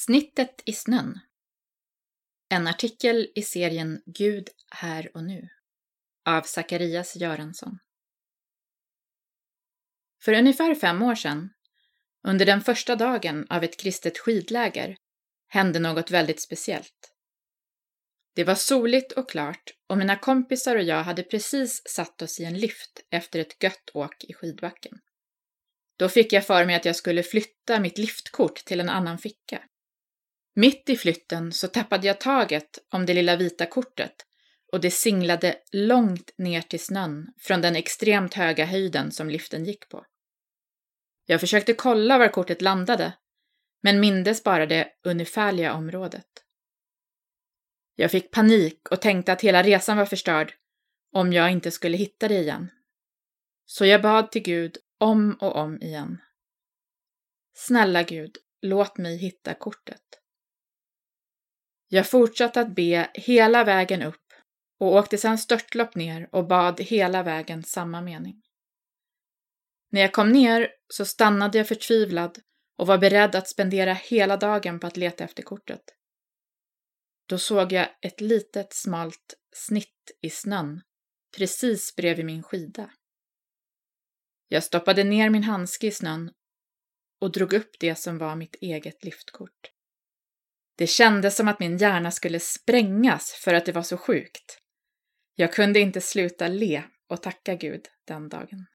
Snittet i snön. En artikel i serien Gud här och nu av Zacharias Göransson. För ungefär fem år sedan, under den första dagen av ett kristet skidläger, hände något väldigt speciellt. Det var soligt och klart och mina kompisar och jag hade precis satt oss i en lift efter ett gött åk i skidbacken. Då fick jag för mig att jag skulle flytta mitt liftkort till en annan ficka. Mitt i flytten så tappade jag taget om det lilla vita kortet och det singlade långt ner till snön från den extremt höga höjden som liften gick på. Jag försökte kolla var kortet landade, men mindes bara det ungefärliga området. Jag fick panik och tänkte att hela resan var förstörd om jag inte skulle hitta det igen. Så jag bad till Gud om och om igen. Snälla Gud, låt mig hitta kortet. Jag fortsatte att be hela vägen upp och åkte sedan störtlopp ner och bad hela vägen samma mening. När jag kom ner så stannade jag förtvivlad och var beredd att spendera hela dagen på att leta efter kortet. Då såg jag ett litet smalt snitt i snön precis bredvid min skida. Jag stoppade ner min handske i snön och drog upp det som var mitt eget liftkort. Det kändes som att min hjärna skulle sprängas för att det var så sjukt. Jag kunde inte sluta le och tacka Gud den dagen.